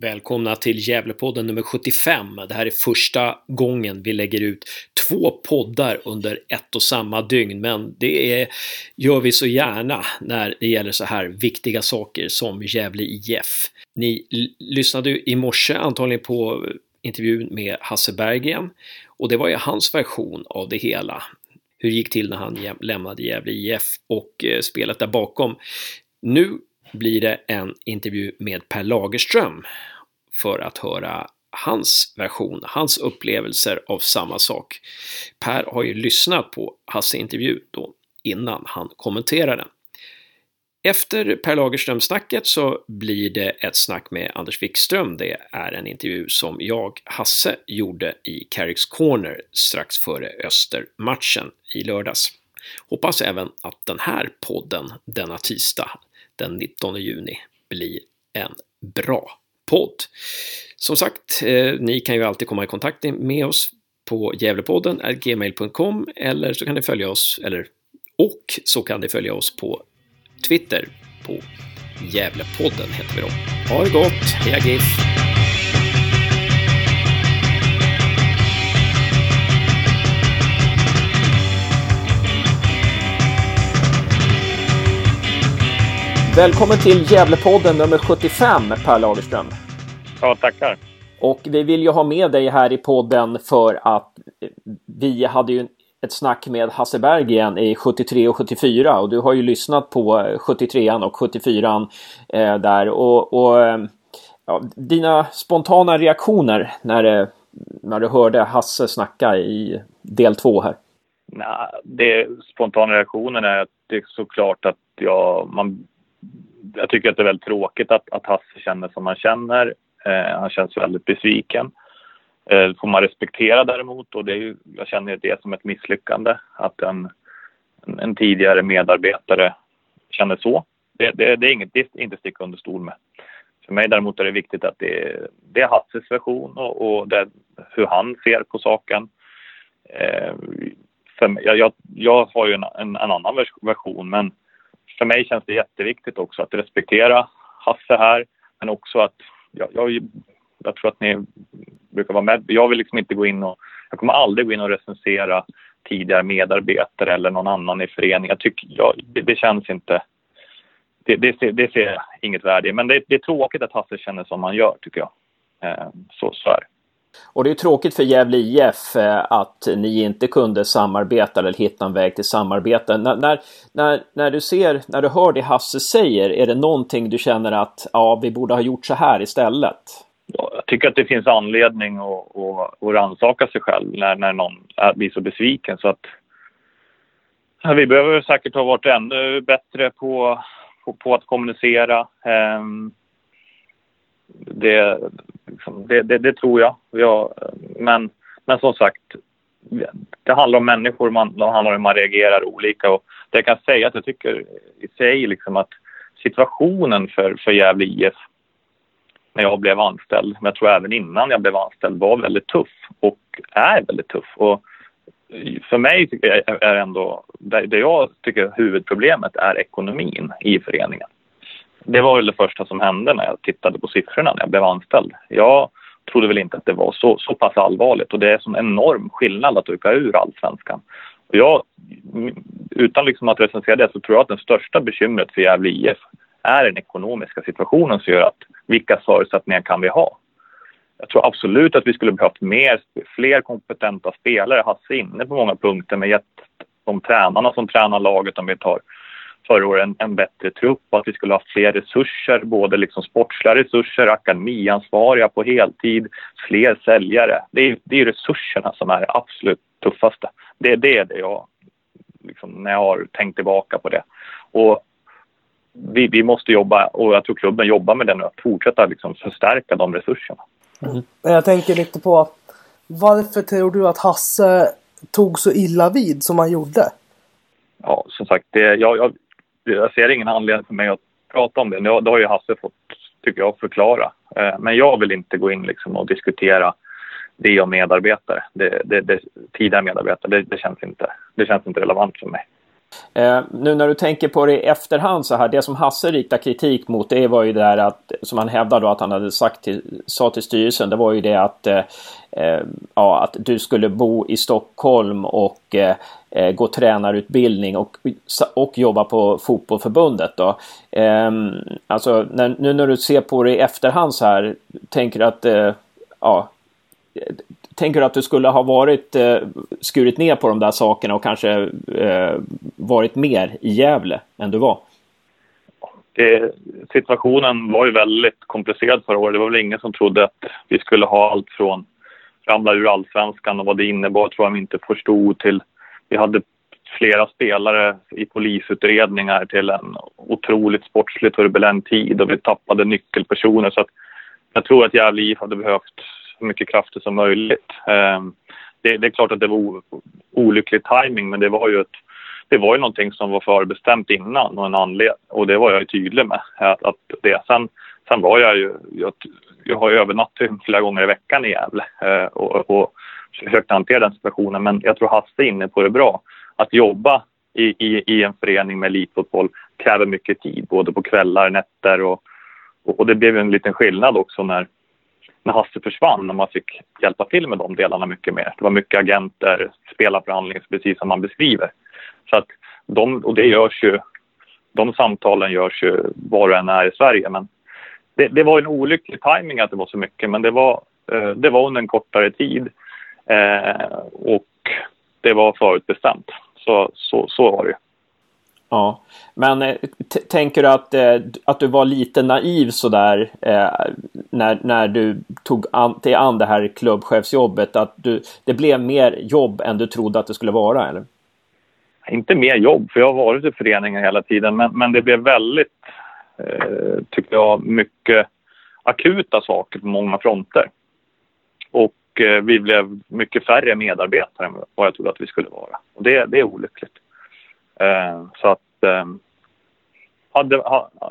Välkomna till Gävlepodden nummer 75. Det här är första gången vi lägger ut två poddar under ett och samma dygn, men det är, gör vi så gärna när det gäller så här viktiga saker som Gävle IF. Ni lyssnade ju i morse antagligen på intervjun med Hasse Berggren och det var ju hans version av det hela. Hur det gick till när han lämnade Gävle IF och eh, spelet där bakom. Nu blir det en intervju med Per Lagerström för att höra hans version, hans upplevelser av samma sak. Per har ju lyssnat på Hasse intervju då innan han kommenterar den. Efter Per Lagerström-snacket så blir det ett snack med Anders Wikström. Det är en intervju som jag, Hasse, gjorde i Carricks Corner strax före Östermatchen i lördags. Hoppas även att den här podden denna tisdag den 19 juni blir en bra podd. Som sagt, eh, ni kan ju alltid komma i kontakt med oss på Gävlepodden gmail.com eller så kan ni följa oss, eller och så kan ni följa oss på Twitter på Gävlepodden heter vi då. Ha det gott, heja GIF! Välkommen till Gävlepodden nummer 75, Per Lagerström. Ja, tackar. Och vi vill ju ha med dig här i podden för att vi hade ju ett snack med Hasse Berggren i 73 och 74 och du har ju lyssnat på 73 och 74 eh, där och, och ja, dina spontana reaktioner när, det, när du hörde Hasse snacka i del två här? Nej, det spontana reaktionen är att det är såklart att jag, man jag tycker att det är väldigt tråkigt att, att Hasse känner som han känner. Eh, han känns väldigt besviken. Eh, får man respektera däremot och det är ju, jag känner det som ett misslyckande att en, en, en tidigare medarbetare känner så. Det, det, det är inget, det är inte sticka under stol med. För mig däremot är det viktigt att det, det är Hasses version och, och det, hur han ser på saken. Eh, för mig, jag, jag har ju en, en, en annan version men för mig känns det jätteviktigt också att respektera Hasse här, men också att jag, jag, jag tror att ni brukar vara med. Jag vill liksom inte gå in och, jag kommer aldrig gå in och recensera tidigare medarbetare eller någon annan i föreningen. Jag tycker, jag, det, det, känns inte, det, det, ser, det ser inget värde i. Men det, det, är tråkigt att Hasse känner som han gör tycker jag. Eh, så, så är det. Och det är tråkigt för Gävle IF eh, att ni inte kunde samarbeta eller hitta en väg till samarbete. När, när, när, när, du ser, när du hör det Hasse säger, är det någonting du känner att ja, vi borde ha gjort så här istället? Jag tycker att det finns anledning att, att, att rannsaka sig själv när, när någon blir så besviken. Så att, ja, vi behöver säkert ha varit ännu bättre på, på, på att kommunicera. Um, det, liksom, det, det, det, tror jag. jag men, men som sagt, det handlar om människor, man, det handlar om hur man reagerar olika. Och det jag kan säga att jag tycker i sig liksom att situationen för, för Gävle IF när jag blev anställd, men jag tror även innan jag blev anställd, var väldigt tuff och är väldigt tuff. Och för mig är ändå, det jag tycker huvudproblemet är ekonomin i föreningen det var väl det första som hände när jag tittade på siffrorna när jag blev anställd. Jag trodde väl inte att det var så, så pass allvarligt och det är en enorm skillnad att åka ur allsvenskan. Och jag, utan liksom att recensera det så tror jag att det största bekymret för Gävle IF är den ekonomiska situationen som gör att vilka förutsättningar kan vi ha? Jag tror absolut att vi skulle behövt mer, fler kompetenta spelare. Hasse inne på många punkter med gett de tränarna som tränar laget om vi tar förra året en, en bättre trupp och att vi skulle ha fler resurser, både liksom sportsliga resurser, akademiansvariga på heltid, fler säljare. Det är, det är resurserna som är det absolut tuffaste. Det, det är det jag, liksom, när jag har tänkt tillbaka på det. Och vi, vi måste jobba, och jag tror klubben jobbar med det nu, att fortsätta liksom förstärka de resurserna. Mm. Jag tänker lite på varför tror du att Hasse tog så illa vid som han gjorde? Ja, som sagt, det, jag, jag, jag ser ingen anledning för mig att prata om det. Det har ju Hasse fått, tycker jag, förklara. Eh, men jag vill inte gå in liksom och diskutera det och medarbetare, det, det, det, tidigare medarbetare. Det, det, känns inte, det känns inte relevant för mig. Eh, nu när du tänker på det i efterhand så här, det som Hasse riktar kritik mot det var ju det där att, som han hävdade att han hade sagt till, sa till styrelsen, det var ju det att, eh, eh ja, att du skulle bo i Stockholm och eh, eh gå tränarutbildning och, och jobba på fotbollförbundet då. Eh, alltså när, nu när du ser på det i efterhand så här, tänker du att, eh, ja, Tänker du att du skulle ha varit eh, skurit ner på de där sakerna och kanske eh, varit mer i Gävle än du var? Det, situationen var ju väldigt komplicerad förra året. Det var väl ingen som trodde att vi skulle ha allt från ramla ur allsvenskan och vad det innebar tror jag vi inte förstod till vi hade flera spelare i polisutredningar till en otroligt sportsligt turbulent tid och vi tappade nyckelpersoner så att jag tror att Gävle IF hade behövt så mycket krafter som möjligt. Ehm, det, det, är klart att det var olycklig timing men det var ju ett det var ju någonting som var förbestämt innan och en anledning och det var jag ju tydlig med. Att, att det. Sen, sen var jag ju, jag, jag har ju övernattat flera gånger i veckan i Gävle eh, och, och försökt hantera den situationen men jag tror Hasse är inne på det bra. Att jobba i, i, i en förening med elitfotboll kräver mycket tid både på kvällar, nätter och, och, och det blev en liten skillnad också när när Hasse försvann och man fick hjälpa till med de delarna mycket mer. Det var mycket agenter, spelarförhandlingar, precis som man beskriver. Så att de, och det görs ju, de samtalen görs ju var och en är i Sverige. Men det, det var en olycklig timing att det var så mycket, men det var, eh, det var under en kortare tid eh, och det var förutbestämt. Så, så, så var det. ju. Ja, men eh, tänker du att, eh, att du var lite naiv sådär eh, när, när du tog an, till an det här klubbchefsjobbet? Att du, det blev mer jobb än du trodde att det skulle vara, eller? Inte mer jobb, för jag har varit i föreningen hela tiden, men, men det blev väldigt, eh, tycker jag, mycket akuta saker på många fronter. Och eh, vi blev mycket färre medarbetare än vad jag trodde att vi skulle vara. Och det, det är olyckligt. Eh, så att eh, hade,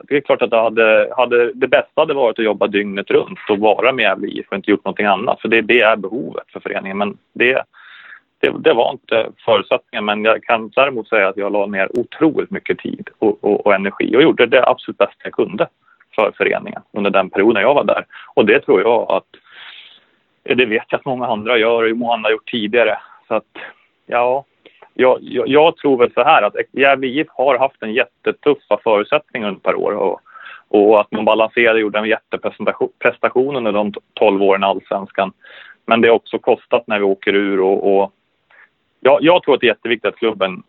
det är klart att det, hade, hade, det bästa hade varit att jobba dygnet runt och vara med Gävle IF och inte gjort någonting annat. För det, det är behovet för föreningen. Men det, det, det, var inte förutsättningen. Men jag kan däremot säga att jag la ner otroligt mycket tid och, och, och, energi och gjorde det absolut bästa jag kunde för föreningen under den perioden jag var där. Och det tror jag att det vet jag att många andra gör och många andra har gjort tidigare. Så att ja, jag, jag, jag, tror väl så här att Gävle IF har haft en jättetuffa förutsättningar under ett par år och, och att man balanserade och gjorde en jätteprestation under de 12 åren i allsvenskan. Men det har också kostat när vi åker ur och, och ja, jag tror att det är jätteviktigt att klubben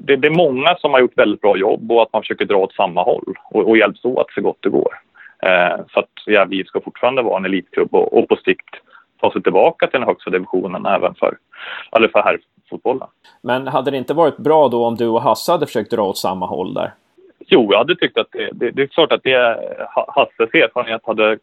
det, det, är många som har gjort väldigt bra jobb och att man försöker dra åt samma håll och, och hjälps åt så gott det går. Eh, så att Gävle IF ska fortfarande vara en elitklubb och, och på sikt ta sig tillbaka till den högsta divisionen även för, eller för herrfotbollen. Men hade det inte varit bra då om du och Hasse hade försökt dra åt samma håll där? Jo, jag hade tyckt att det, det, det är klart att det, Hasses erfarenhet hade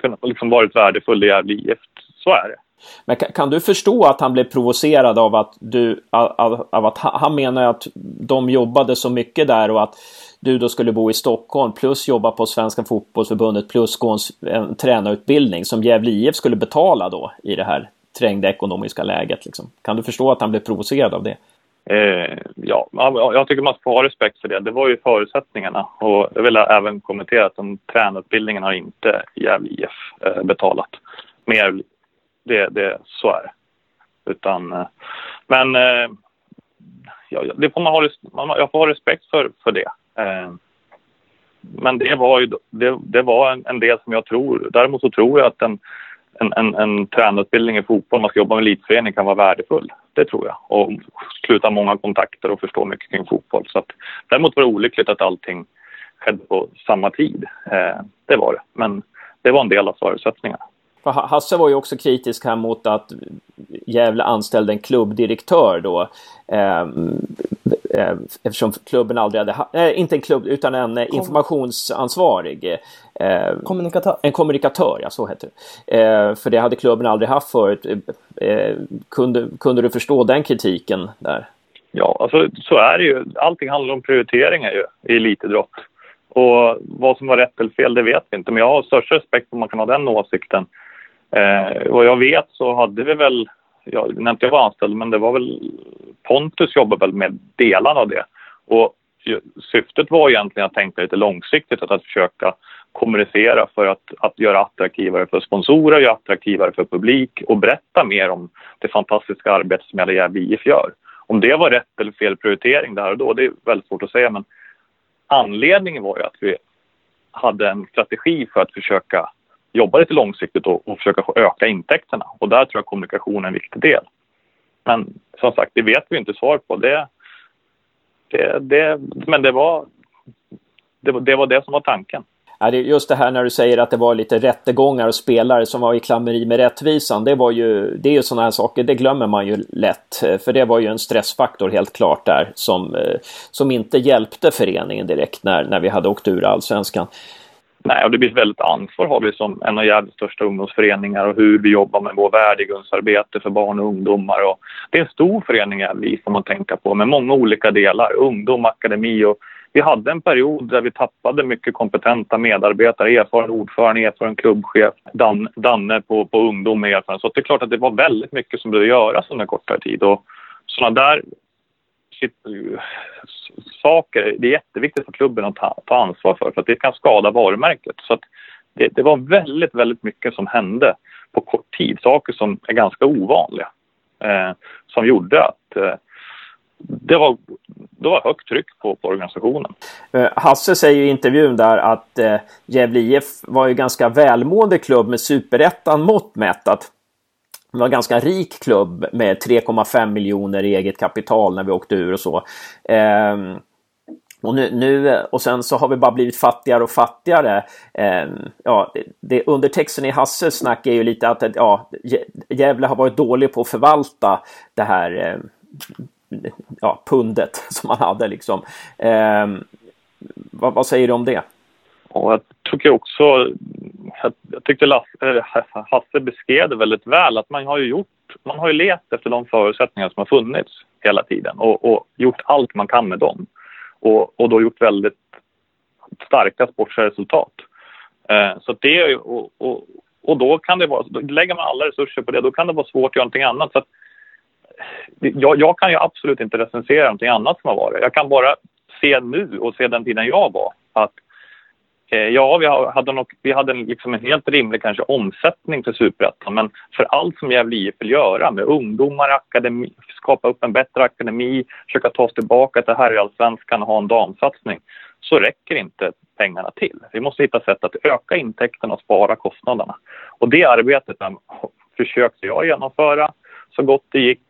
kunnat liksom varit värdefull i Gävle IF. Så är det. Men kan, kan, du förstå att han blev provocerad av att du, av, av, att han menar att de jobbade så mycket där och att du då skulle bo i Stockholm plus jobba på Svenska fotbollsförbundet plus gå en, en tränarutbildning som Gävle IF skulle betala då i det här trängda ekonomiska läget. Liksom. Kan du förstå att han blev provocerad av det? Eh, ja, jag tycker man ska ha respekt för det. Det var ju förutsättningarna. Och jag vill även kommentera att den tränarutbildningen har inte Gävle IF eh, betalat. Mer, det, det, så är det. Utan, eh, men eh, ja, det får man ha, man, jag får ha respekt för, för det. Eh, men det var ju det, det var en, en, del som jag tror. Däremot så tror jag att en, en, en, en tränarutbildning i fotboll, man ska jobba med elitförening, kan vara värdefull. Det tror jag. Och sluta många kontakter och förstå mycket kring fotboll. Så att, däremot var det olyckligt att allting skedde på samma tid. Eh, det var det. Men det var en del av förutsättningarna. För Hasse var ju också kritisk här mot att Gävle anställde en klubbdirektör då. Eh, eh, eftersom klubben aldrig hade, äh, inte en klubb utan en Kom. informationsansvarig. Eh, kommunikatör. En kommunikatör, ja så heter det. Eh, för det hade klubben aldrig haft förut. Eh, kunde, kunde du förstå den kritiken där? Ja, alltså så är det ju. Allting handlar om prioriteringar ju i elitidrott. Och vad som var rätt eller fel, det vet vi inte. Men jag har största respekt för att man kan ha den åsikten. Eh, vad jag vet så hade vi väl jag, när inte jag var anställd, men det var väl Pontus jobbade väl med delarna av det. Och syftet var egentligen att tänka lite långsiktigt, att, att försöka kommunicera för att, att göra attraktivare för sponsorer, göra attraktivare för publik och berätta mer om det fantastiska arbete som Gävle Gävle IF gör. Om det var rätt eller fel prioritering där och då, det är väldigt svårt att säga, men anledningen var ju att vi hade en strategi för att försöka jobba lite långsiktigt och, och försöka öka intäkterna. Och där tror jag kommunikation är en viktig del. Men som sagt, det vet vi inte svar på. Det, det, det, men det var, det, det var det som var tanken. Just det här när du säger att det var lite rättegångar och spelare som var i klammeri med rättvisan. Det, var ju, det är ju sådana här saker, det glömmer man ju lätt. För det var ju en stressfaktor helt klart där som, eh, som inte hjälpte föreningen direkt när, när vi hade åkt ur allsvenskan. Nej, och det blir ett väldigt ansvar har vi som en av Gävles största ungdomsföreningar och hur vi jobbar med vår värdegrundsarbete för barn och ungdomar. Och det är en stor förening vi, får man tänka på med många olika delar. Ungdom, akademi och vi hade en period där vi tappade mycket kompetenta medarbetare, erfaren ordförande, erfaren klubbchef, Dan, Danne på, på ungdom med erfarenhet. Så det är klart att det var väldigt mycket som behövde göras under kortare tid. Och sådana där Eh, saker, det är jätteviktigt för klubben att ta, ta ansvar för, för att det kan skada varumärket. Så det, det, var väldigt, väldigt mycket som hände på kort tid, saker som är ganska ovanliga, eh, som gjorde att eh, det var, det var högt tryck på, på organisationen. Eh, Hasse säger i intervjun där att eh, Gävle IF var ju ganska välmående klubb med superettan mått mätt. Att det var en ganska rik klubb med 3,5 miljoner i eget kapital när vi åkte ur och så. Ehm, och, nu, nu, och sen så har vi bara blivit fattigare och fattigare. Eh, ja, det, undertexten i Hasses snack är ju lite att ja, Gävle har varit dålig på att förvalta det här eh, ja, pundet som man hade liksom. Eh, vad, vad, säger du om det? Och jag tycker också, jag, jag tyckte Lasse, Hasse beskrev det väldigt väl att man har ju gjort, man har ju levt efter de förutsättningar som har funnits hela tiden och, och gjort allt man kan med dem. Och, och då gjort väldigt starka sportsliga resultat. Eh, så det och, och, och då kan det vara, då lägger man alla resurser på det, då kan det vara svårt att göra någonting annat. Så att, jag, jag, kan ju absolut inte recensera någonting annat som har varit. Jag kan bara se nu och se den tiden jag var att Eh, ja, vi hade, nog, vi hade liksom en helt rimlig kanske omsättning för superettan men för allt som Gävle IF vill göra med ungdomar, akademi, skapa upp en bättre akademi, försöka ta oss tillbaka till herrallsvenskan och ha en damsatsning så räcker inte pengarna till. Vi måste hitta sätt att öka intäkterna och spara kostnaderna. Och det arbetet försökte jag genomföra så gott det gick.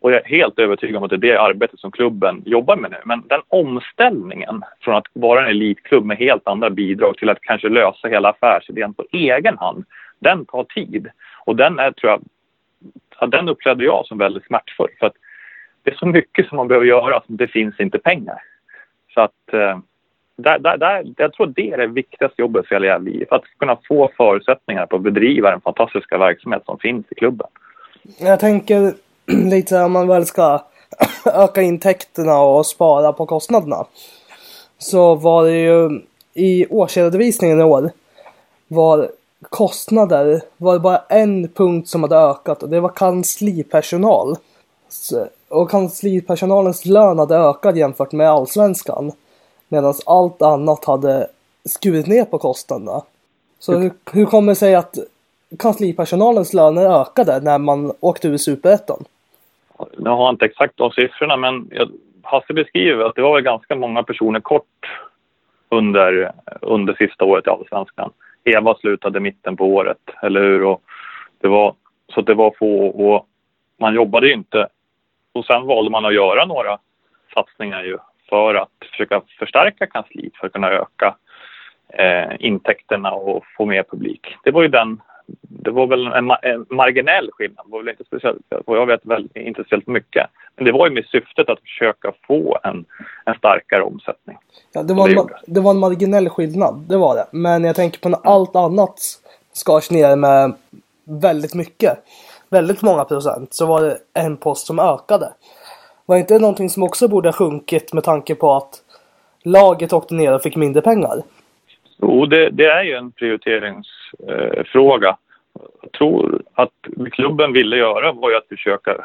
Och jag är helt övertygad om att det är det arbetet som klubben jobbar med nu. Men den omställningen från att vara en elitklubb med helt andra bidrag till att kanske lösa hela affärsidén på egen hand, den tar tid. Och den är, tror jag, ja, den upplevde jag som väldigt smärtfull. För att det är så mycket som man behöver göra som det finns inte pengar. Så att eh, där, där, där, jag tror det är det viktigaste jobbet för hela IF. Att kunna få förutsättningar på att bedriva den fantastiska verksamhet som finns i klubben. Jag tänker lite så här, om man väl ska öka intäkterna och spara på kostnaderna. Så var det ju i årsredovisningen i år var kostnader var det bara en punkt som hade ökat och det var kanslipersonal. Och kanslipersonalens lön hade ökat jämfört med allsvenskan. Medan allt annat hade skurit ner på kostnaderna. Så hur, hur kommer det sig att kanslipersonalens löner ökade när man åkte ur superettan? Nu har jag inte exakt de siffrorna, men Hasse beskriver att det var ganska många personer kort under, under sista året i Allsvenskan. Eva slutade mitten på året, eller hur? Och det var, så det var få och man jobbade inte. Och sen valde man att göra några satsningar ju för att försöka förstärka kansliet för att kunna öka eh, intäkterna och få mer publik. Det var ju den det var väl en, en marginell skillnad, det var väl inte speciellt, och jag vet väl inte speciellt mycket. Men det var ju med syftet att försöka få en, en starkare omsättning. Ja, det var, det, en, det var en marginell skillnad, det var det. Men jag tänker på när allt annat skars ner med väldigt mycket, väldigt många procent, så var det en post som ökade. Var inte det någonting som också borde ha sjunkit med tanke på att laget åkte ner och fick mindre pengar? Jo, det, det är ju en prioriteringsfråga. Eh, jag tror att klubben ville göra var ju att försöka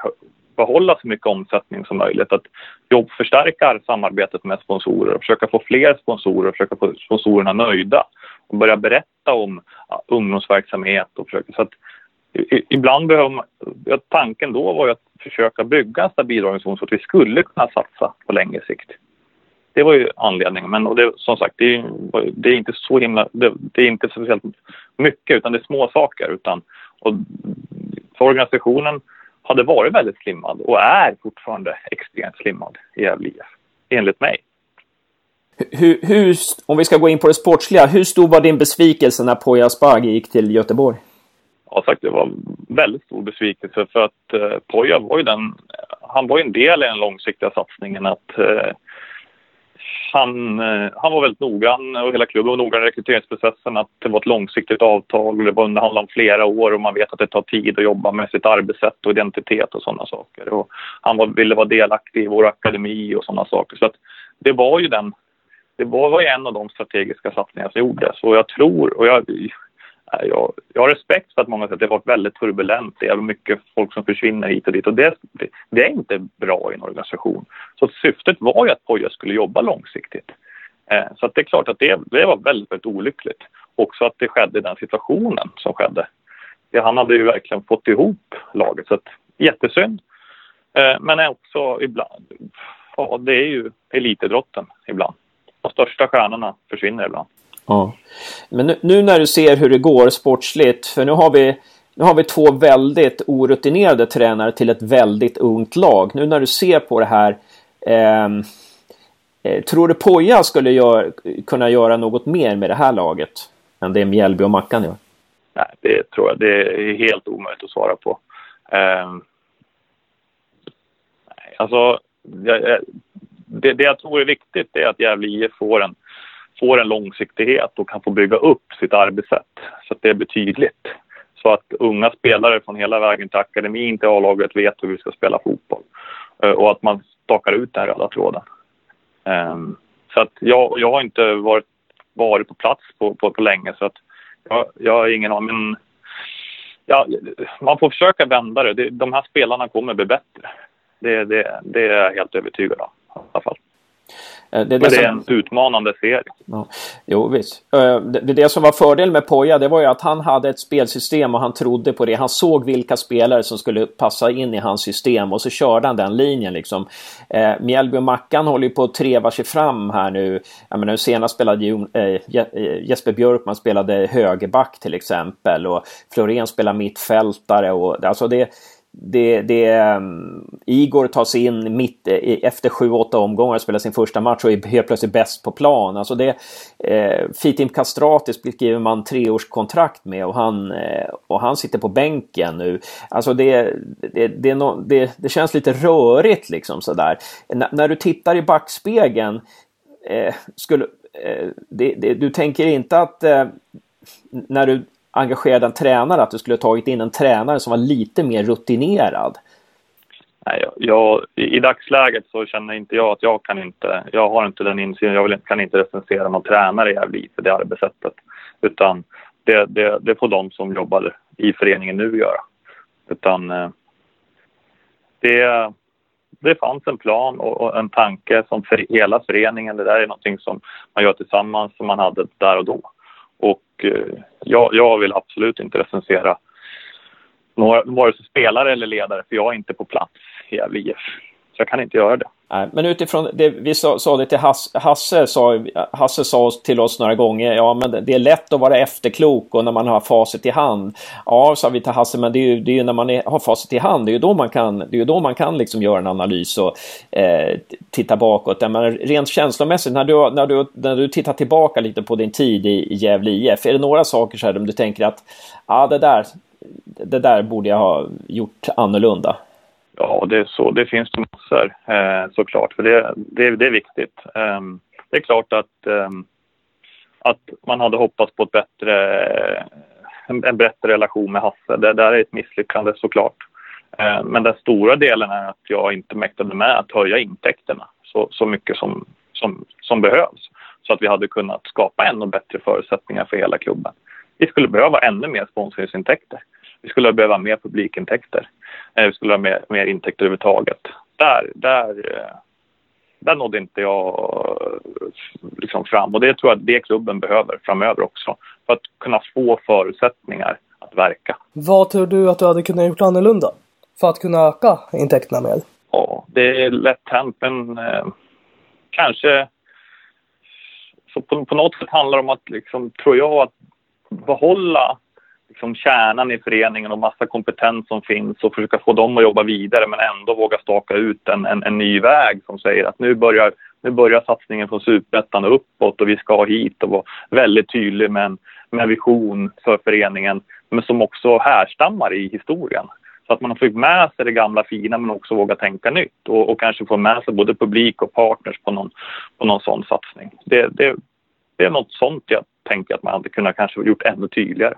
behålla så mycket omsättning som möjligt. Att jobbförstärka samarbetet med sponsorer och försöka få fler sponsorer och försöka få sponsorerna nöjda. Och börja berätta om ungdomsverksamhet och försöka, så att ibland behöver man, tanken då var ju att försöka bygga en stabil organisation så att vi skulle kunna satsa på längre sikt. Det var ju anledningen. Men och det, som sagt, det är, det är inte så himla... Det, det, är inte speciellt mycket, utan det är små saker. Utan, och för organisationen hade varit väldigt slimmad och är fortfarande extremt slimmad i Gävle IF, enligt mig. Hur, hur, om vi ska gå in på det sportsliga, hur stor var din besvikelse när Poya Asbaghi gick till Göteborg? Ja, sagt, det var väldigt stor besvikelse för att eh, Poya var ju den, han var ju en del i den långsiktiga satsningen att eh, han, eh, han var väldigt noggrann och hela klubben var noggrann i rekryteringsprocessen att det var ett långsiktigt avtal och det var handlade om flera år och man vet att det tar tid att jobba med sitt arbetssätt och identitet och sådana saker. Och han var, ville vara delaktig i vår akademi och sådana saker. Så att det var ju den, det var ju en av de strategiska satsningar som gjordes och jag tror, och jag, jag, jag har respekt för att många säger att det har varit väldigt turbulent. Det är mycket folk som försvinner hit och dit och det, det är inte bra i en organisation. Så syftet var ju att Poja skulle jobba långsiktigt. Eh, så att det är klart att det, det var väldigt, väldigt olyckligt. Också att det skedde i den situationen som skedde. Det, han hade ju verkligen fått ihop laget, så att, jättesynd. Eh, men också ibland, ja det är ju elitidrotten ibland. De största stjärnorna försvinner ibland. Ja. Men nu, nu, när du ser hur det går sportsligt, för nu har vi nu har vi två väldigt orutinerade tränare till ett väldigt ungt lag. Nu när du ser på det här ehm, eh, Tror du Poja skulle gör, kunna göra något mer med det här laget än det Mjällby och Mackan gör? Nej, det tror jag. Det är helt omöjligt att svara på. Eh, alltså, det, det jag tror är viktigt är att Gävle IF får en får en långsiktighet och kan få bygga upp sitt arbetssätt så att det blir tydligt. Så att unga spelare från hela vägen till akademin till A-laget vet hur vi ska spela fotboll. Eh, och att man stakar ut den röda tråden. Ehm, så att jag, jag har inte varit, varit på plats på, på, på länge så att jag, jag har ingen aning. Ja, man får försöka vända det. De här spelarna kommer bli bättre. Det, det, det är jag helt övertygad om i alla fall. Eh, det är, det, Men det är som... en utmanande serie. Ja. Jo, visst. Eh, det, det som var fördel med Poja, det var ju att han hade ett spelsystem och han trodde på det. Han såg vilka spelare som skulle passa in i hans system och så körde han den linjen liksom. Eh, Mjällby och Mackan håller ju på att treva sig fram här nu. Jag menar, senast spelade ju, äh, Jesper Björkman spelade högerback till exempel och Florén spelar mittfältare och alltså det det, det, um, Igor tas in mitt i, efter 7-8 omgångar och spelar sin första match och är helt plötsligt bäst på plan. Alltså det, eh, Fitim Kastratis skriver man treårskontrakt med och han, eh, och han sitter på bänken nu. Alltså det, det, det, no, det, det känns lite rörigt liksom sådär. N när du tittar i backspegeln, eh, skulle, eh, det, det, du tänker inte att eh, när du engagerade en tränare att du skulle tagit in en tränare som var lite mer rutinerad? Nej, jag, jag, I dagsläget så känner inte jag att jag kan inte, jag har inte den insynen, jag vill, kan inte recensera någon tränare i Gävle för det arbetssättet. Utan det, det, det får de som jobbar i föreningen nu göra. Utan eh, det, det fanns en plan och en tanke som för hela föreningen. Det där är någonting som man gör tillsammans som man hade där och då. Och eh, jag, jag vill absolut inte recensera några, vare sig spelare eller ledare för jag är inte på plats i Gävle IF. Jag kan inte göra det. Nej, men utifrån det vi sa, sa det till Hasse, Hasse sa, Hasse sa till oss några gånger, ja men det är lätt att vara efterklok och när man har facit i hand. Ja, sa vi till Hasse, men det är ju, det är ju när man är, har facit i hand, det är ju då man kan, det är ju då man kan liksom göra en analys och eh, titta bakåt. Men rent känslomässigt, när du, när, du, när du tittar tillbaka lite på din tid i, i Gävle IF, är det några saker så här om du tänker att ja, det där, det där borde jag ha gjort annorlunda? Ja, det, är så, det finns det massor eh, såklart, för det, det, det är viktigt. Eh, det är klart att, eh, att man hade hoppats på ett bättre, en, en bättre relation med Hasse. Det där är ett misslyckande såklart. Eh, men den stora delen är att jag inte mäktade med att höja intäkterna så, så mycket som, som, som behövs så att vi hade kunnat skapa ännu bättre förutsättningar för hela klubben. Vi skulle behöva ännu mer sponsringsintäkter vi skulle behöva mer publikintäkter. Eh, vi skulle ha mer, mer intäkter överhuvudtaget. Där, där, eh, där nådde inte jag liksom fram och det tror jag det klubben behöver framöver också för att kunna få förutsättningar att verka. Vad tror du att du hade kunnat gjort annorlunda för att kunna öka intäkterna mer? Ja, det är lätt hänt men eh, kanske så på, på, något sätt handlar det om att, liksom, tror jag, att behålla liksom, kärnan i föreningen och massa kompetens som finns och försöka få dem att jobba vidare men ändå våga staka ut en, en, en ny väg som säger att nu börjar, nu börjar satsningen från superettan uppåt och vi ska hit och vara väldigt tydlig med en, med en vision för föreningen men som också härstammar i historien. Så att man har fått med sig det gamla fina men också våga tänka nytt och, och kanske få med sig både publik och partners på någon, på någon sån satsning. Det, det, det är något sånt jag tänker att man hade kunnat kanske gjort ännu tydligare.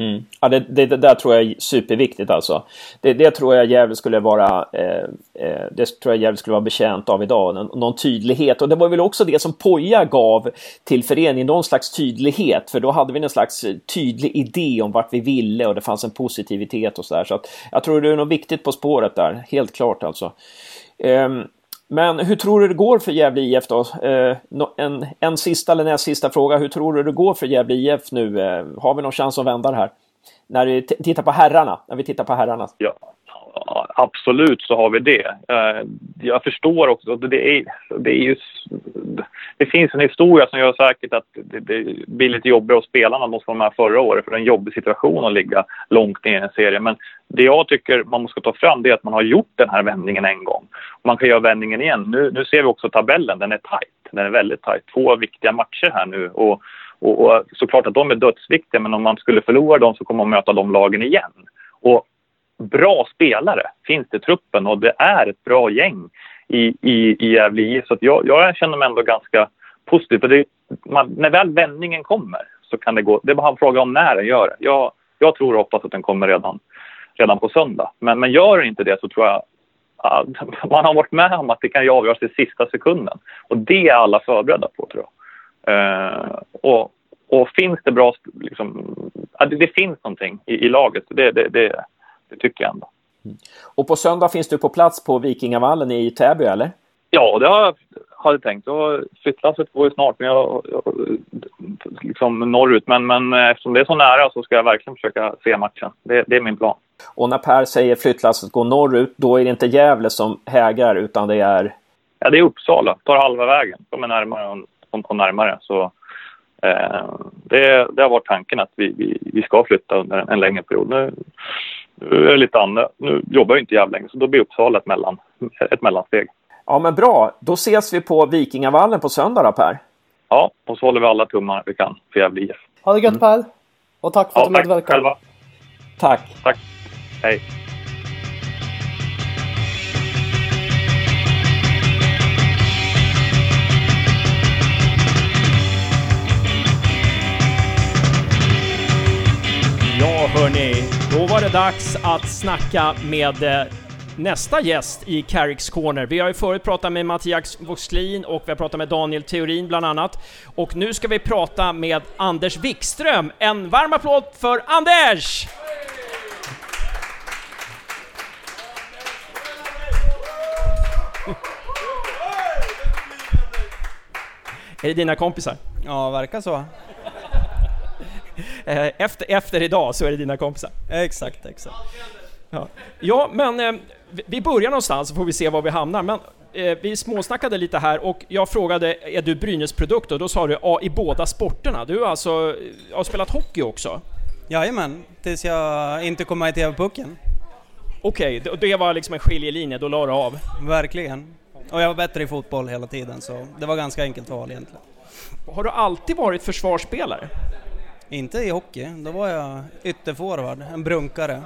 Mm. Ja, det, det, det, där tror jag är superviktigt alltså. Det, det tror jag Gävle skulle vara eh, eh, Det tror jag Gävle skulle vara betjänt av idag. Någon, någon, tydlighet. Och det var väl också det som Poja gav till föreningen. Någon slags tydlighet. För då hade vi någon slags tydlig idé om vart vi ville och det fanns en positivitet och sådär. Så att jag tror det är något viktigt på spåret där. Helt klart alltså. Um, men hur tror du det går för Gävle IF då? Eh, en, en sista eller näst sista fråga. Hur tror du det går för Gävle IF nu? Eh, har vi någon chans att vända det här? När vi tittar på herrarna. När vi tittar på herrarna. Ja, absolut så har vi det. Eh, jag förstår också att det är, det är just, Det finns en historia som gör säkert att det, det blir lite jobbigare att spelarna de måste vara med förra året för det är en jobbig situation att ligga långt ner i en serie. Men det jag tycker man måste ta fram det är att man har gjort den här vändningen en gång. Man kan göra vändningen igen. Nu, nu ser vi också tabellen, den är tajt. Den är väldigt tajt. Två viktiga matcher här nu. Och, och, och såklart att de är dödsviktiga men om man skulle förlora dem så kommer man möta de lagen igen. Och bra spelare finns det i truppen och det är ett bra gäng i, i, i Gävle IF. Så jag, jag känner mig ändå ganska positiv. För det, man, när väl vändningen kommer så kan det gå. Det är bara en fråga om när den gör det. Jag, jag tror och hoppas att den kommer redan, redan på söndag. Men, men gör inte det så tror jag att man har varit med om att det kan avgöras i sista sekunden. Och det är alla förberedda på tror jag. Uh, och, och finns det bra, liksom, det, det finns någonting i, i laget. Det, det, det, det tycker jag ändå. Mm. Och på söndag finns du på plats på Vikingavallen i Täby, eller? Ja, det har jag hade tänkt. Flyttlasset går ju snart men jag, liksom norrut. Men, men eftersom det är så nära så ska jag verkligen försöka se matchen. Det, det är min plan. Och när Per säger flyttlasset går norrut, då är det inte Gävle som hägar utan det är? Ja, det är Uppsala. Tar halva vägen. De är närmare och, och närmare. Så eh, det, det, har varit tanken att vi, vi, vi ska flytta under en, en längre period. Nu, nu är det lite andra. Nu jobbar jag inte Gävle längre så då blir Uppsala ett, mellan, ett mellansteg. Ja men bra, då ses vi på Vikingavallen på söndag då Per. Ja, och så håller vi alla tummar vi kan för Gävle IF. Ha det gött mm. Per! Och tack för ja, att du medverkade. Tack själva. Tack. Tack. Hej. Hörni, då var det dags att snacka med eh, nästa gäst i Carricks Corner. Vi har ju förut pratat med Mattias Voxlin och vi har pratat med Daniel Theorin bland annat. Och nu ska vi prata med Anders Wikström. En varm applåd för Anders! Är det dina kompisar? Ja, verkar så. Eh, efter, efter idag så är det dina kompisar? Exakt, exakt. Ja, ja men eh, vi börjar någonstans så får vi se var vi hamnar. Men eh, vi småsnackade lite här och jag frågade, är du Brynäs-produkt? Och då sa du, ja, i båda sporterna. Du alltså, har spelat hockey också? Jajamän, tills jag inte kom med i TV-pucken. Okej, okay, det var liksom en skiljelinje, då la du av? Verkligen. Och jag var bättre i fotboll hela tiden, så det var ganska enkelt val egentligen. Har du alltid varit försvarsspelare? Inte i hockey, då var jag ytterforward, en brunkare.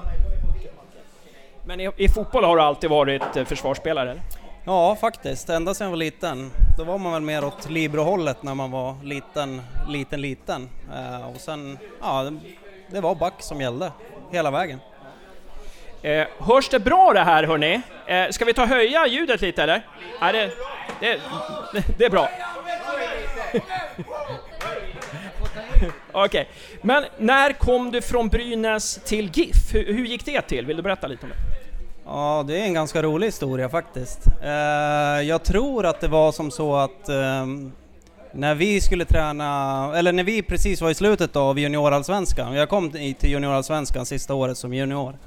Men i, i, fotboll har du alltid varit eh, försvarsspelare? Ja, faktiskt. Ända sedan jag var liten. Då var man väl mer åt libero-hållet när man var liten, liten, liten. Eh, och sen, ja, det var back som gällde hela vägen. Eh, hörs det bra det här hörni? Eh, ska vi ta höja ljudet lite eller? Ja, det, det, det är bra. Okej, men när kom du från Brynäs till GIF? Hur, hur gick det till? Vill du berätta lite om det? Ja, det är en ganska rolig historia faktiskt. Eh, jag tror att det var som så att ehm, när vi skulle träna, eller när vi precis var i slutet av juniorallsvenskan, jag kom till juniorallsvenskan sista året som junior.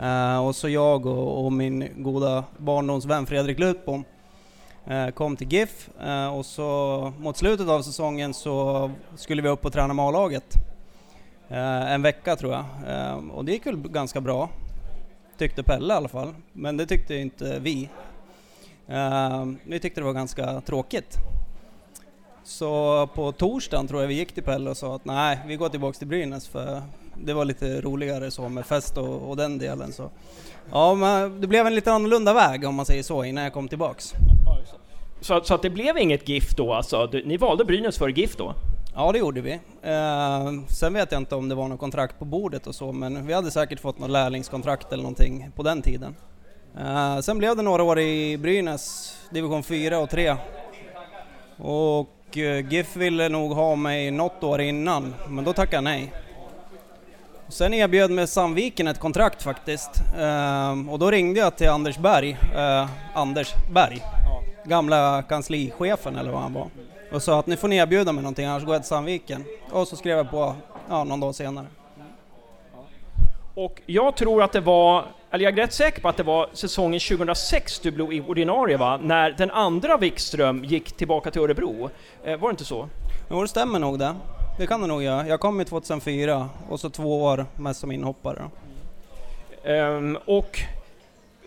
Eh, och så jag och, och min goda barndomsvän Fredrik Lutbom Eh, kom till GIF eh, och så mot slutet av säsongen så skulle vi upp och träna med A-laget. Eh, en vecka tror jag. och det gick väl ganska bra. Tyckte Pelle i alla fall, men det tyckte inte vi. vi tyckte det var ganska tråkigt. Så på torsdagen tror jag vi gick till Pelle och sa att nej, vi går tillbaks till Brynäs för det var lite roligare så med fest och, och den delen. Så. Ja, men det blev en lite annorlunda väg om man säger så innan jag kom tillbaks. Så, så att det blev inget GIF då alltså? Ni valde Brynäs för GIF då? Ja, det gjorde vi. Eh, sen vet jag inte om det var något kontrakt på bordet och så, men vi hade säkert fått något lärlingskontrakt eller någonting på den tiden. Eh, sen blev det några år i Brynäs, division 4 och 3. Och eh, GIF ville nog ha mig något år innan, men då tackade jag nej. Sen erbjöd mig Sandviken ett kontrakt faktiskt. Uh, och då ringde jag till Anders Berg, uh, Anders Berg, gamla kanslichefen eller vad han var. Och sa att nu får ni erbjuda mig någonting annars går jag till Sandviken. Och så skrev jag på ja, någon dag senare. Och jag tror att det var, eller jag är rätt säker på att det var säsongen 2006 du blev ordinarie va? När den andra Wikström gick tillbaka till Örebro. Eh, var det inte så? Jo, det stämmer nog det. Det kan det nog göra. Jag kom i 2004 och så två år mest som inhoppare. Um, och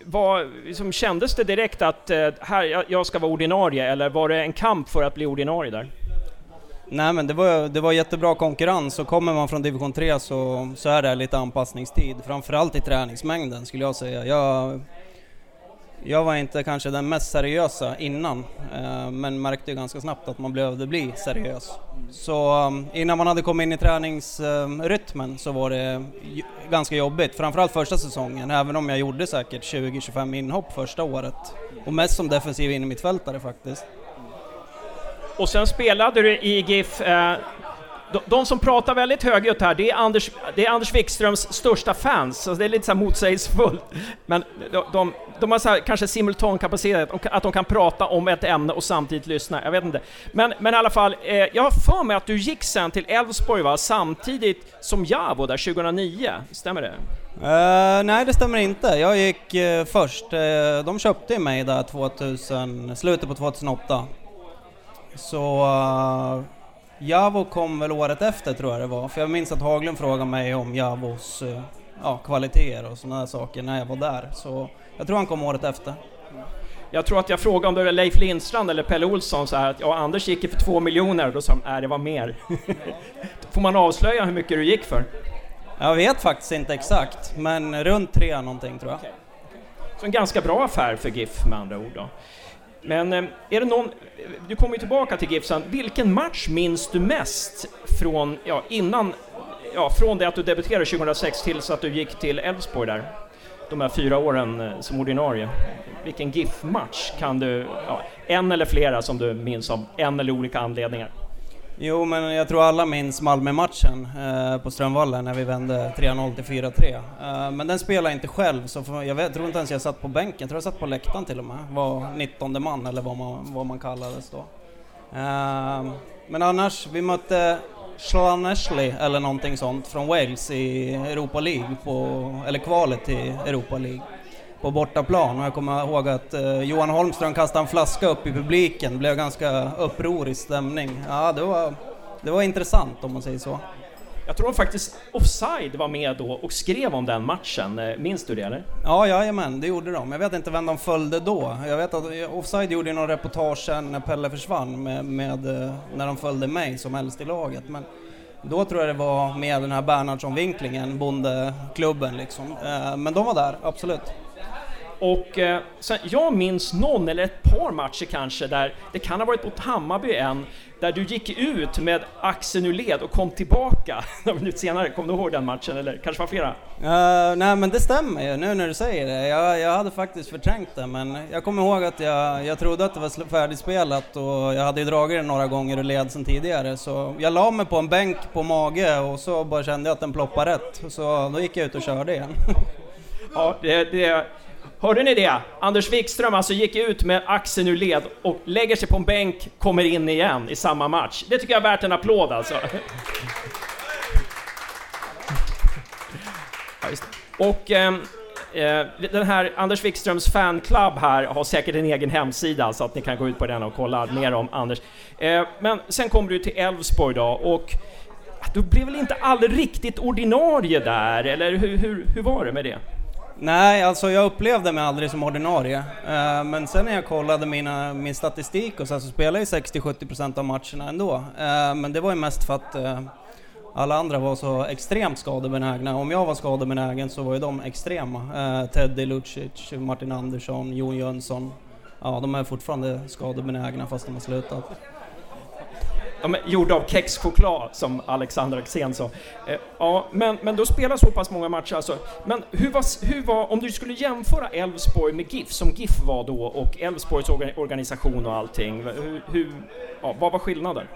vad, liksom, kändes det direkt att uh, här, jag ska vara ordinarie eller var det en kamp för att bli ordinarie där? Nej men det var, det var jättebra konkurrens och kommer man från division 3 så, så är det lite anpassningstid. Framförallt i träningsmängden skulle jag säga. Jag, jag var inte kanske den mest seriösa innan, eh, men märkte ganska snabbt att man behövde bli seriös. Så um, innan man hade kommit in i träningsrytmen så var det ganska jobbigt, framförallt första säsongen, även om jag gjorde säkert 20-25 inhopp första året. Och mest som defensiv innermittfältare faktiskt. Och sen spelade du i GIF eh, de, de, som pratar väldigt högljutt här, det är Anders, det är Anders Wikströms största fans, så det är lite så motsägelsefullt. Men de, de, de har så här, kanske simultankapacitet, att de kan prata om ett ämne och samtidigt lyssna, jag vet inte. Men, men i alla fall, eh, jag har för mig att du gick sen till Elfsborg va, samtidigt som Javo där 2009, stämmer det? Uh, nej, det stämmer inte. Jag gick uh, först. Uh, de köpte mig där 2000, slutet på 2008. Så Javo kom väl året efter tror jag det var, för jag minns att Haglund frågade mig om Javos eh, ja, kvaliteter och sådana saker när jag var där. Så jag tror han kom året efter. Jag tror att jag frågade om det var Leif Lindstrand eller Pelle Olsson så här att ja, Anders gick för två miljoner då sa de nej det var mer. Får man avslöja hur mycket du gick för? Jag vet faktiskt inte exakt, men runt tre någonting tror jag. Okay. Så en ganska bra affär för GIF med andra ord då. Men eh, är det någon, du kommer ju tillbaka till Gibson, vilken match minns du mest från, ja, innan, ja, från det att du debuterade 2006 tills att du gick till Elfsborg där? De här fyra åren eh, som ordinarie. Vilken GIF-match kan du, ja, en eller flera som du minns av en eller olika anledningar? Jo, men jag tror alla minns Malmö-matchen eh, på Strömvallen när vi vände 3-0 till 4-3. Eh, men den spelade jag inte själv, så för, jag vet, tror inte ens jag satt på bänken. Jag tror jag satt på läktaren till och med. Var 19 man eller vad man, vad man kallades då. Eh, men annars, vi mötte Slaneshley eller någonting sånt från Wales i Europa League, på, eller kvalet till Europa League på bortaplan och jag kommer ihåg att eh, Johan Holmström kastade en flaska upp i publiken, det blev ganska upprorisk stämning. Ja, det var, det var intressant om man säger så. Jag tror faktiskt Offside var med då och skrev om den matchen, eh, minns du det eller? Ja, jajamän, det gjorde de. Jag vet inte vem de följde då. Jag vet att Offside gjorde någon reportage när Pelle försvann med, med eh, när de följde mig som äldst i laget. Men då tror jag det var med den här Bernhardsson-vinklingen, bondeklubben liksom. Eh, men de var där, absolut. Och eh, sen, jag minns någon, eller ett par matcher kanske, där det kan ha varit mot Hammarby en, där du gick ut med axeln ur led och kom tillbaka några minuter senare. Kommer du ihåg den matchen, eller kanske var flera? Uh, nej men det stämmer ju nu när du säger det. Jag, jag hade faktiskt förträngt det, men jag kommer ihåg att jag, jag trodde att det var färdigspelat och jag hade ju dragit det några gånger ur led sedan tidigare, så jag la mig på en bänk på mage och så bara kände jag att den ploppade rätt, så då gick jag ut och körde igen. ja, det, det Hörde ni det? Anders Wikström alltså gick ut med axeln ur led och lägger sig på en bänk, kommer in igen i samma match. Det tycker jag är värt en applåd alltså. och ehm, eh, den här Anders Wikströms fanclub här har säkert en egen hemsida så att ni kan gå ut på den och kolla mer om Anders. Eh, men sen kommer du till Elfsborg då och du blev väl inte all riktigt ordinarie där, eller hur, hur, hur var det med det? Nej, alltså jag upplevde mig aldrig som ordinarie. Eh, men sen när jag kollade mina, min statistik och så, så spelade jag 60-70% av matcherna ändå. Eh, men det var ju mest för att eh, alla andra var så extremt skadebenägna. Om jag var skadebenägen så var ju de extrema. Teddy Lucic, Martin Andersson, Jon Jönsson. Ja, de är fortfarande skadebenägna fast de har slutat. De är gjorda av kexchoklad, som Alexander Axén sa. Eh, ja, men, men då spelar så pass många matcher alltså. Men hur var, hur var, om du skulle jämföra Elfsborg med GIF, som GIF var då, och Elfsborgs organisation och allting, hur, hur ja, vad var skillnaden?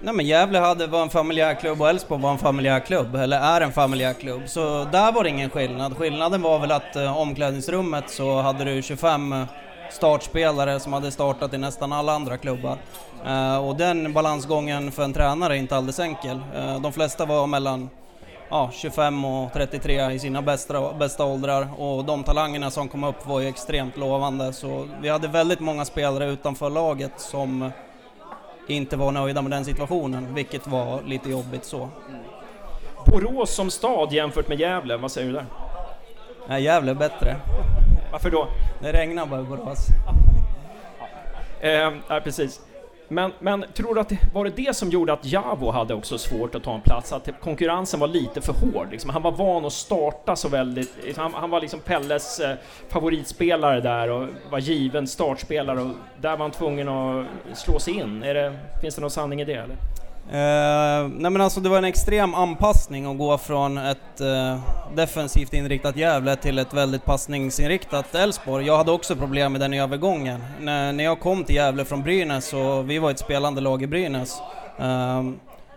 Nej men Gävle hade, var en familjär klubb och Elfsborg var en familjär klubb, eller är en familjär klubb. Så där var det ingen skillnad. Skillnaden var väl att eh, omklädningsrummet så hade du 25 startspelare som hade startat i nästan alla andra klubbar. Uh, och den balansgången för en tränare är inte alldeles enkel. Uh, de flesta var mellan ja, 25 och 33 i sina bästa, bästa åldrar och de talangerna som kom upp var ju extremt lovande. Så vi hade väldigt många spelare utanför laget som inte var nöjda med den situationen, vilket var lite jobbigt så. Borås som stad jämfört med Gävle, vad säger du där? Nej, Gävle är bättre. Varför då? Det regnar bara i Borås. eh, ja, precis. Men, men tror du att det var det det som gjorde att Javo hade också svårt att ta en plats? Att konkurrensen var lite för hård? Liksom. Han var van att starta så väldigt... Han, han var liksom Pelles eh, favoritspelare där och var given startspelare och där var han tvungen att slå sig in. Är det, finns det någon sanning i det eller? Uh, nej men alltså det var en extrem anpassning att gå från ett uh, defensivt inriktat Gävle till ett väldigt passningsinriktat Elfsborg. Jag hade också problem med den övergången. När, när jag kom till Gävle från Brynäs, och vi var ett spelande lag i Brynäs, uh,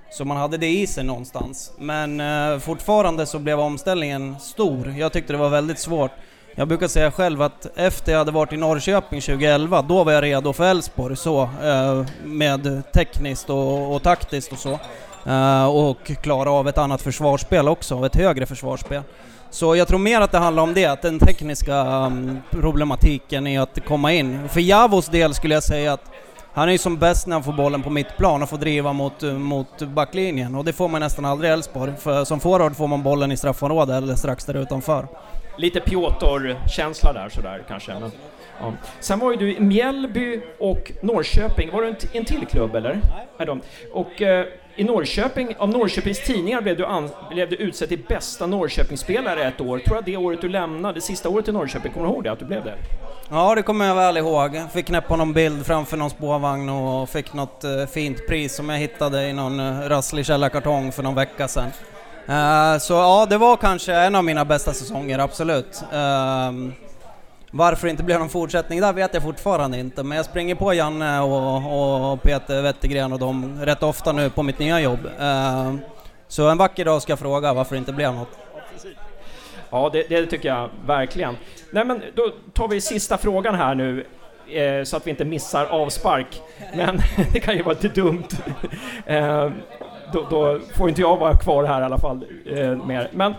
så man hade det i sig någonstans. Men eh, fortfarande så blev omställningen stor. Jag tyckte det var väldigt svårt. Jag brukar säga själv att efter jag hade varit i Norrköping 2011, då var jag redo för Elfsborg så, eh, med tekniskt och, och taktiskt och så. Eh, och klara av ett annat försvarsspel också, ett högre försvarsspel. Så jag tror mer att det handlar om det, att den tekniska um, problematiken är att komma in. För Javos del skulle jag säga att han är ju som bäst när han får bollen på mittplan och får driva mot, eh, mot backlinjen och det får man nästan aldrig i Elfsborg. För som forward får man bollen i straffområdet eller strax där utanför lite Piotr-känsla där sådär kanske. Men, ja. Sen var ju du i Mjällby och Norrköping, var det en, en till klubb eller? Nej. Och eh, i Norrköping, av Norrköpings tidningar blev du, an, blev du utsedd till bästa Norrköpingsspelare ett år. Tror jag det året du lämnade, det sista året i Norrköping, kommer du ihåg det? Att du blev det? Ja, det kommer jag väl ihåg. Fick knäppa någon bild framför någon spårvagn och fick något uh, fint pris som jag hittade i någon uh, rasslig källarkartong för någon vecka sedan. Uh, så ja, det var kanske en av mina bästa säsonger, absolut. Uh, varför det inte blev någon fortsättning där vet jag fortfarande inte, men jag springer på Janne och, och Peter Wettergren och dem rätt ofta nu på mitt nya jobb. Uh, så en vacker dag ska jag fråga varför det inte blev något. Ja, det, det tycker jag verkligen. Nej, men då tar vi sista frågan här nu, eh, så att vi inte missar avspark. Men det kan ju vara lite dumt. Ehm, då, då, får inte jag vara kvar här i alla fall eh, mer. Men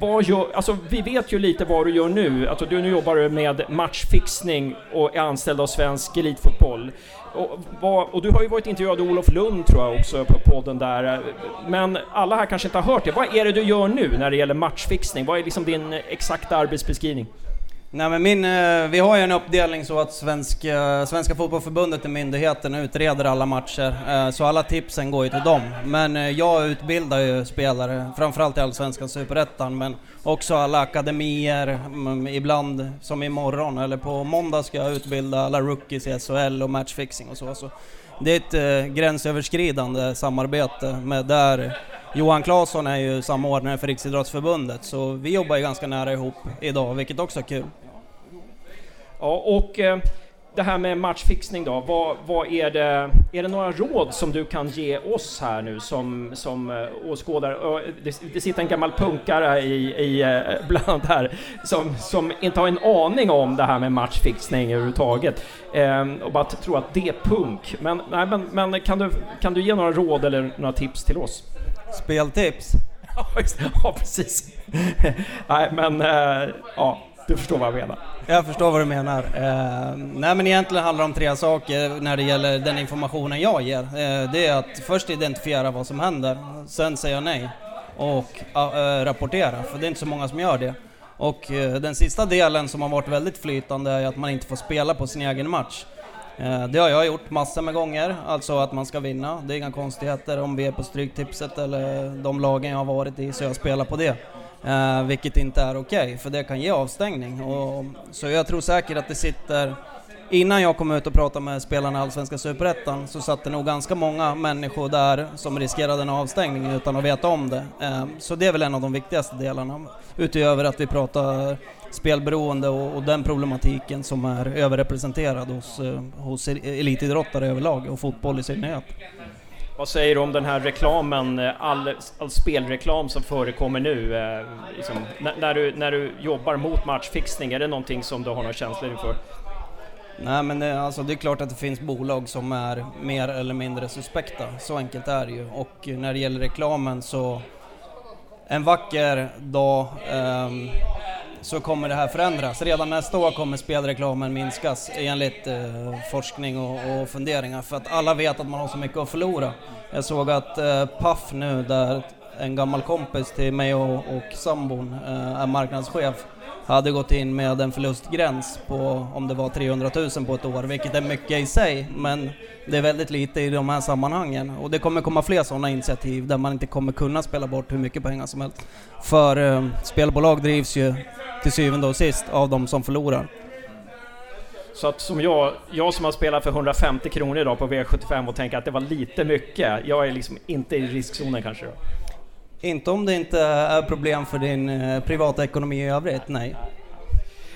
vad gör, alltså vi vet ju lite vad du gör nu. Alltså du nu jobbar du med matchfixning och är anställd av Svensk Elitfotboll. Och, vad, och, du har ju varit intervjuad av Olof Lund tror jag också på podden där. Men alla här kanske inte har hört det. Vad är det du gör nu när det gäller matchfixning? Vad är liksom din exakta arbetsbeskrivning? Nej men min, eh, vi har ju en uppdelning så att Svenska, eh, Svenska Fotbollförbundet är myndigheten och utreder alla matcher. Eh, så alla tipsen går ju till dem. Men jag utbildar ju spelare, framförallt i Allsvenskan Superettan, men också alla akademier. Mm, ibland, som imorgon eller på måndag, ska jag utbilda alla rookies i SHL och matchfixing och så. så det är ett gränsöverskridande samarbete med där Johan Claesson är ju samordnare för Riksidrottsförbundet, så vi jobbar ju ganska nära ihop idag, vilket också är kul. Ja, och eh, det här med matchfixning då, vad, vad, är det, är det några råd som du kan ge oss här nu som, som uh, åskådare? Det, det sitter en gammal punkare i, i uh, bland här som, som inte har en aning om det här med matchfixning överhuvudtaget och bara tror att det är punk. Men, nej, men, men kan, du, kan du ge några råd eller några tips till oss? Speltips? ja, precis. nej, men ja du förstår vad jag menar. Jag förstår vad du menar. Eh, nej men egentligen handlar det om tre saker när det gäller den informationen jag ger. Eh, det är att först identifiera vad som händer, sen säga nej och äh, rapportera, för det är inte så många som gör det. Och eh, den sista delen som har varit väldigt flytande är att man inte får spela på sin egen match. Eh, det har jag gjort massor med gånger, alltså att man ska vinna. Det är inga konstigheter om vi är på Stryktipset eller de lagen jag har varit i, så jag spelar på det. Eh, vilket inte är okej, okay, för det kan ge avstängning. Och, så jag tror säkert att det sitter... Innan jag kom ut och pratade med spelarna i Allsvenska Superettan så satt det nog ganska många människor där som riskerade en avstängning utan att veta om det. Eh, så det är väl en av de viktigaste delarna, utöver att vi pratar spelberoende och, och den problematiken som är överrepresenterad hos, eh, hos elitidrottare överlag och fotboll i synnerhet. Vad säger du om den här reklamen, eh, all, all spelreklam som förekommer nu? Eh, liksom, när, du, när du jobbar mot matchfixning, är det någonting som du har några känslor inför? Nej men det, alltså, det är klart att det finns bolag som är mer eller mindre suspekta, så enkelt är det ju. Och eh, när det gäller reklamen så, en vacker dag eh, så kommer det här förändras. Redan nästa år kommer spelreklamen minskas enligt eh, forskning och, och, funderingar för att alla vet att man har så mycket att förlora. Jag såg att eh, Paf nu, där en gammal kompis till mig och, och sambon eh, är marknadschef, hade gått in med en förlustgräns på om det var 300 000 på ett år, vilket är mycket i sig, men det är väldigt lite i de här sammanhangen. Och det kommer komma fler sådana initiativ där man inte kommer kunna spela bort hur mycket pengar som helst. För eh, spelbolag drivs ju till syvende och sist av de som förlorar. Så att som jag, jag som har spelat för 150 kronor idag på V75 och tänker att det var lite mycket, jag är liksom inte i riskzonen kanske då? Inte om det inte är problem för din eh, privata ekonomi i övrigt, nej.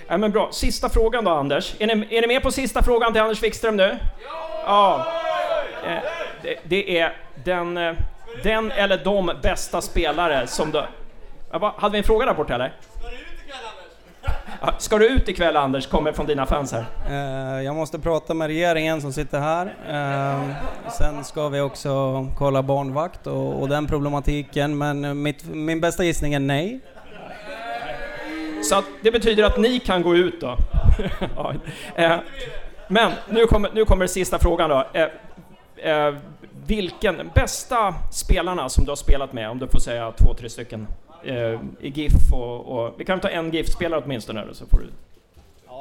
Ja, men bra. Sista frågan då Anders. Är ni, är ni med på sista frågan till Anders Wikström nu? Ja! Eh, det, det, är den, eh, den eller de bästa spelare som du... Hade vi en fråga där borta eller? Ska du ut ikväll Anders, kommer från dina fans här? Uh, jag måste prata med regeringen som sitter här. Uh, sen ska vi också kolla barnvakt och, och den problematiken, men mitt, min bästa gissning är nej. Så det betyder att ni kan gå ut då? uh, men nu kommer, nu kommer sista frågan då. vilken, bästa spelarna som du har spelat med, om du får säga två, tre stycken? Eh, i GIF och, och, Vi kan ta en GIF-spelare åtminstone så får du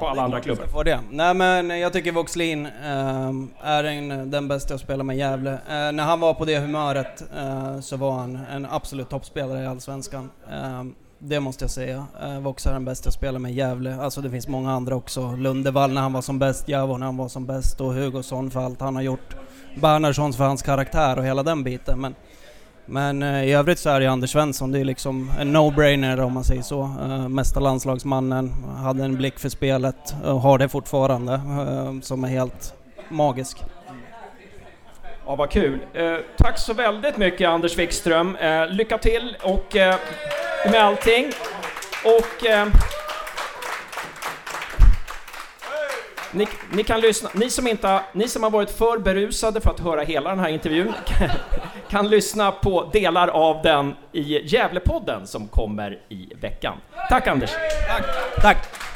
på alla andra klubbar. Får det. Nej men jag tycker Voxlin eh, är en, den bästa jag spelar med i Gävle. Eh, när han var på det humöret eh, så var han en absolut toppspelare i Allsvenskan. Eh, det måste jag säga. Eh, Vox är den bästa jag spelar med i Gävle. Alltså det finns många andra också. Lundevall när han var som bäst, Javo när han var som bäst och Hugosson för allt han har gjort. Bernhardsson för hans karaktär och hela den biten. Men men eh, i övrigt så är det Anders Svensson, det är liksom en no-brainer om man säger så. Eh, mesta landslagsmannen, hade en blick för spelet och har det fortfarande, eh, som är helt magisk. Ja, vad kul. Eh, tack så väldigt mycket Anders Wikström. Eh, lycka till och eh, med allting. Och Ni, ni, kan lyssna, ni som, inte, ni som har varit för berusade för att höra hela den här intervjun kan, kan lyssna på delar av den i Gävlepodden som kommer i veckan. Tack Anders! Tack! Tack.